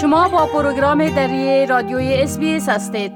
شما با پروگرام دری رادیوی اس هستید.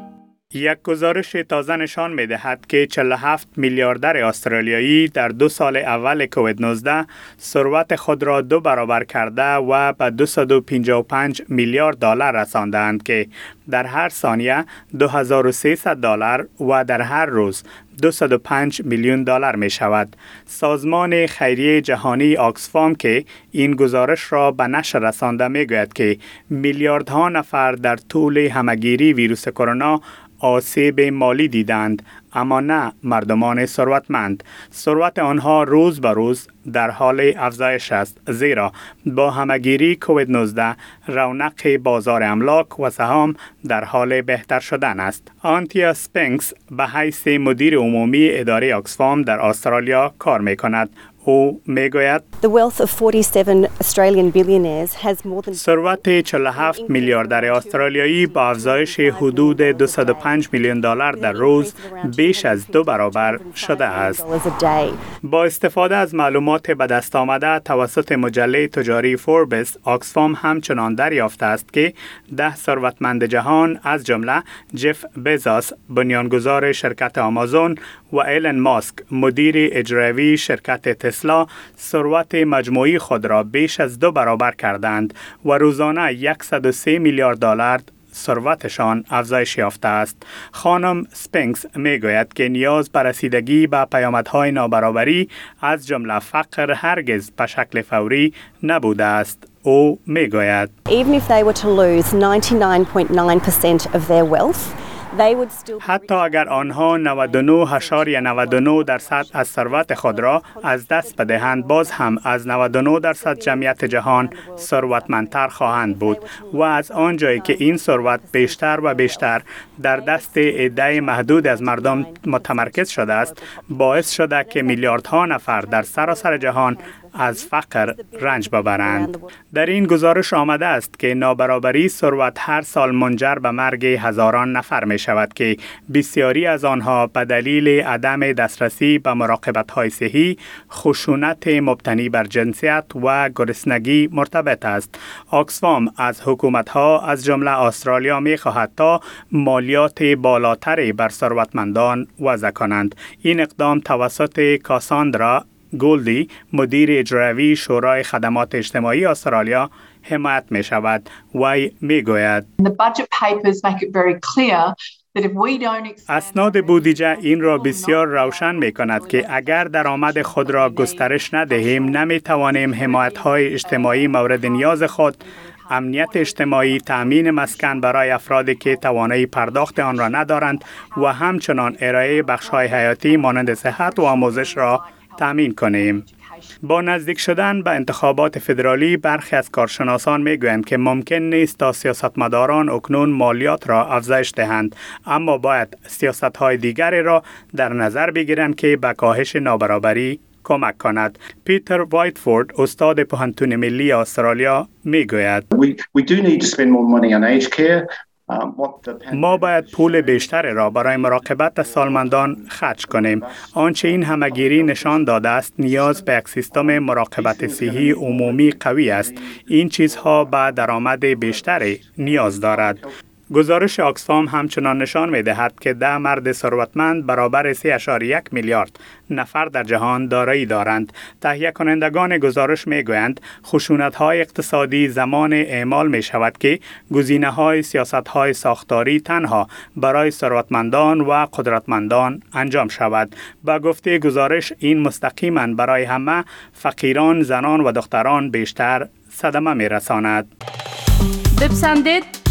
یک گزارش تازه نشان می دهد که 47 میلیاردر استرالیایی در دو سال اول کووید 19 ثروت خود را دو برابر کرده و به 255 میلیارد دلار رساندند که در هر ثانیه 2300 دلار و در هر روز 205 میلیون دلار می شود. سازمان خیریه جهانی آکسفام که این گزارش را به نشر رسانده می گوید که میلیاردها نفر در طول همگیری ویروس کرونا آسیب مالی دیدند اما نه مردمان ثروتمند. ثروت آنها روز به روز در حال افزایش است زیرا با همگیری کووید 19 رونق بازار املاک و سهام در حال بهتر شدن است. آنتیا سپنکس به حیث مدیر عمومی اداره آکسفام در استرالیا کار می کند می‌گوید ثروت 47 میلیاردر استرالیایی با افزایش حدود 205 میلیون دلار در روز بیش از دو برابر شده است. با استفاده از معلومات به دست آمده توسط مجله تجاری فوربس، آکسفام همچنان دریافته است که ده ثروتمند جهان از جمله جف بزاس بنیانگذار شرکت آمازون و ایلن ماسک مدیر اجرایی شرکت تسلا ثروت مجموعی خود را بیش از دو برابر کردند و روزانه 103 میلیارد دلار ثروتشان افزایش یافته است. خانم سپنکس می گوید که نیاز به رسیدگی به پیامدهای نابرابری از جمله فقر هرگز به شکل فوری نبوده است. او می گوید Even if they were to lose 99.9% of their wealth, حتی اگر آنها 99.99 درصد از ثروت خود را از دست بدهند باز هم از 99 درصد جمعیت جهان ثروتمندتر خواهند بود و از آنجایی که این ثروت بیشتر و بیشتر در دست عده محدود از مردم متمرکز شده است باعث شده که میلیاردها نفر در سراسر جهان از فقر رنج ببرند. در این گزارش آمده است که نابرابری ثروت هر سال منجر به مرگ هزاران نفر می شود که بسیاری از آنها به دلیل عدم دسترسی به مراقبت های صحی، خشونت مبتنی بر جنسیت و گرسنگی مرتبط است. آکسفام از حکومت ها از جمله استرالیا می خواهد تا مالیات بالاتری بر ثروتمندان وضع کنند. این اقدام توسط کاساندرا گولدی مدیر اجرایی شورای خدمات اجتماعی استرالیا حمایت می شود وی می گوید اسناد بودجه این را بسیار روشن می کند که اگر درآمد خود را گسترش ندهیم نمی توانیم حمایت های اجتماعی مورد نیاز خود امنیت اجتماعی تأمین مسکن برای افرادی که توانایی پرداخت آن را ندارند و همچنان ارائه بخش های حیاتی مانند صحت و آموزش را تامین کنیم. با نزدیک شدن به انتخابات فدرالی برخی از کارشناسان می‌گویند که ممکن نیست تا سیاستمداران اکنون مالیات را افزایش دهند اما باید سیاست های دیگری را در نظر بگیرند که به کاهش نابرابری کمک کند. پیتر وایتفورد استاد پوهنتون ملی استرالیا می‌گوید. ما باید پول بیشتری را برای مراقبت سالمندان خرج کنیم. آنچه این همگیری نشان داده است نیاز به یک سیستم مراقبت صحی عمومی قوی است. این چیزها به درآمد بیشتری نیاز دارد. گزارش آکسفام همچنان نشان می دهد که ده مرد ثروتمند برابر 3.1 میلیارد نفر در جهان دارایی دارند. تهیه کنندگان گزارش می گویند خشونت های اقتصادی زمان اعمال می شود که گزینه های سیاست های ساختاری تنها برای ثروتمندان و قدرتمندان انجام شود. با گفته گزارش این مستقیما برای همه فقیران، زنان و دختران بیشتر صدمه می رساند. بپسندید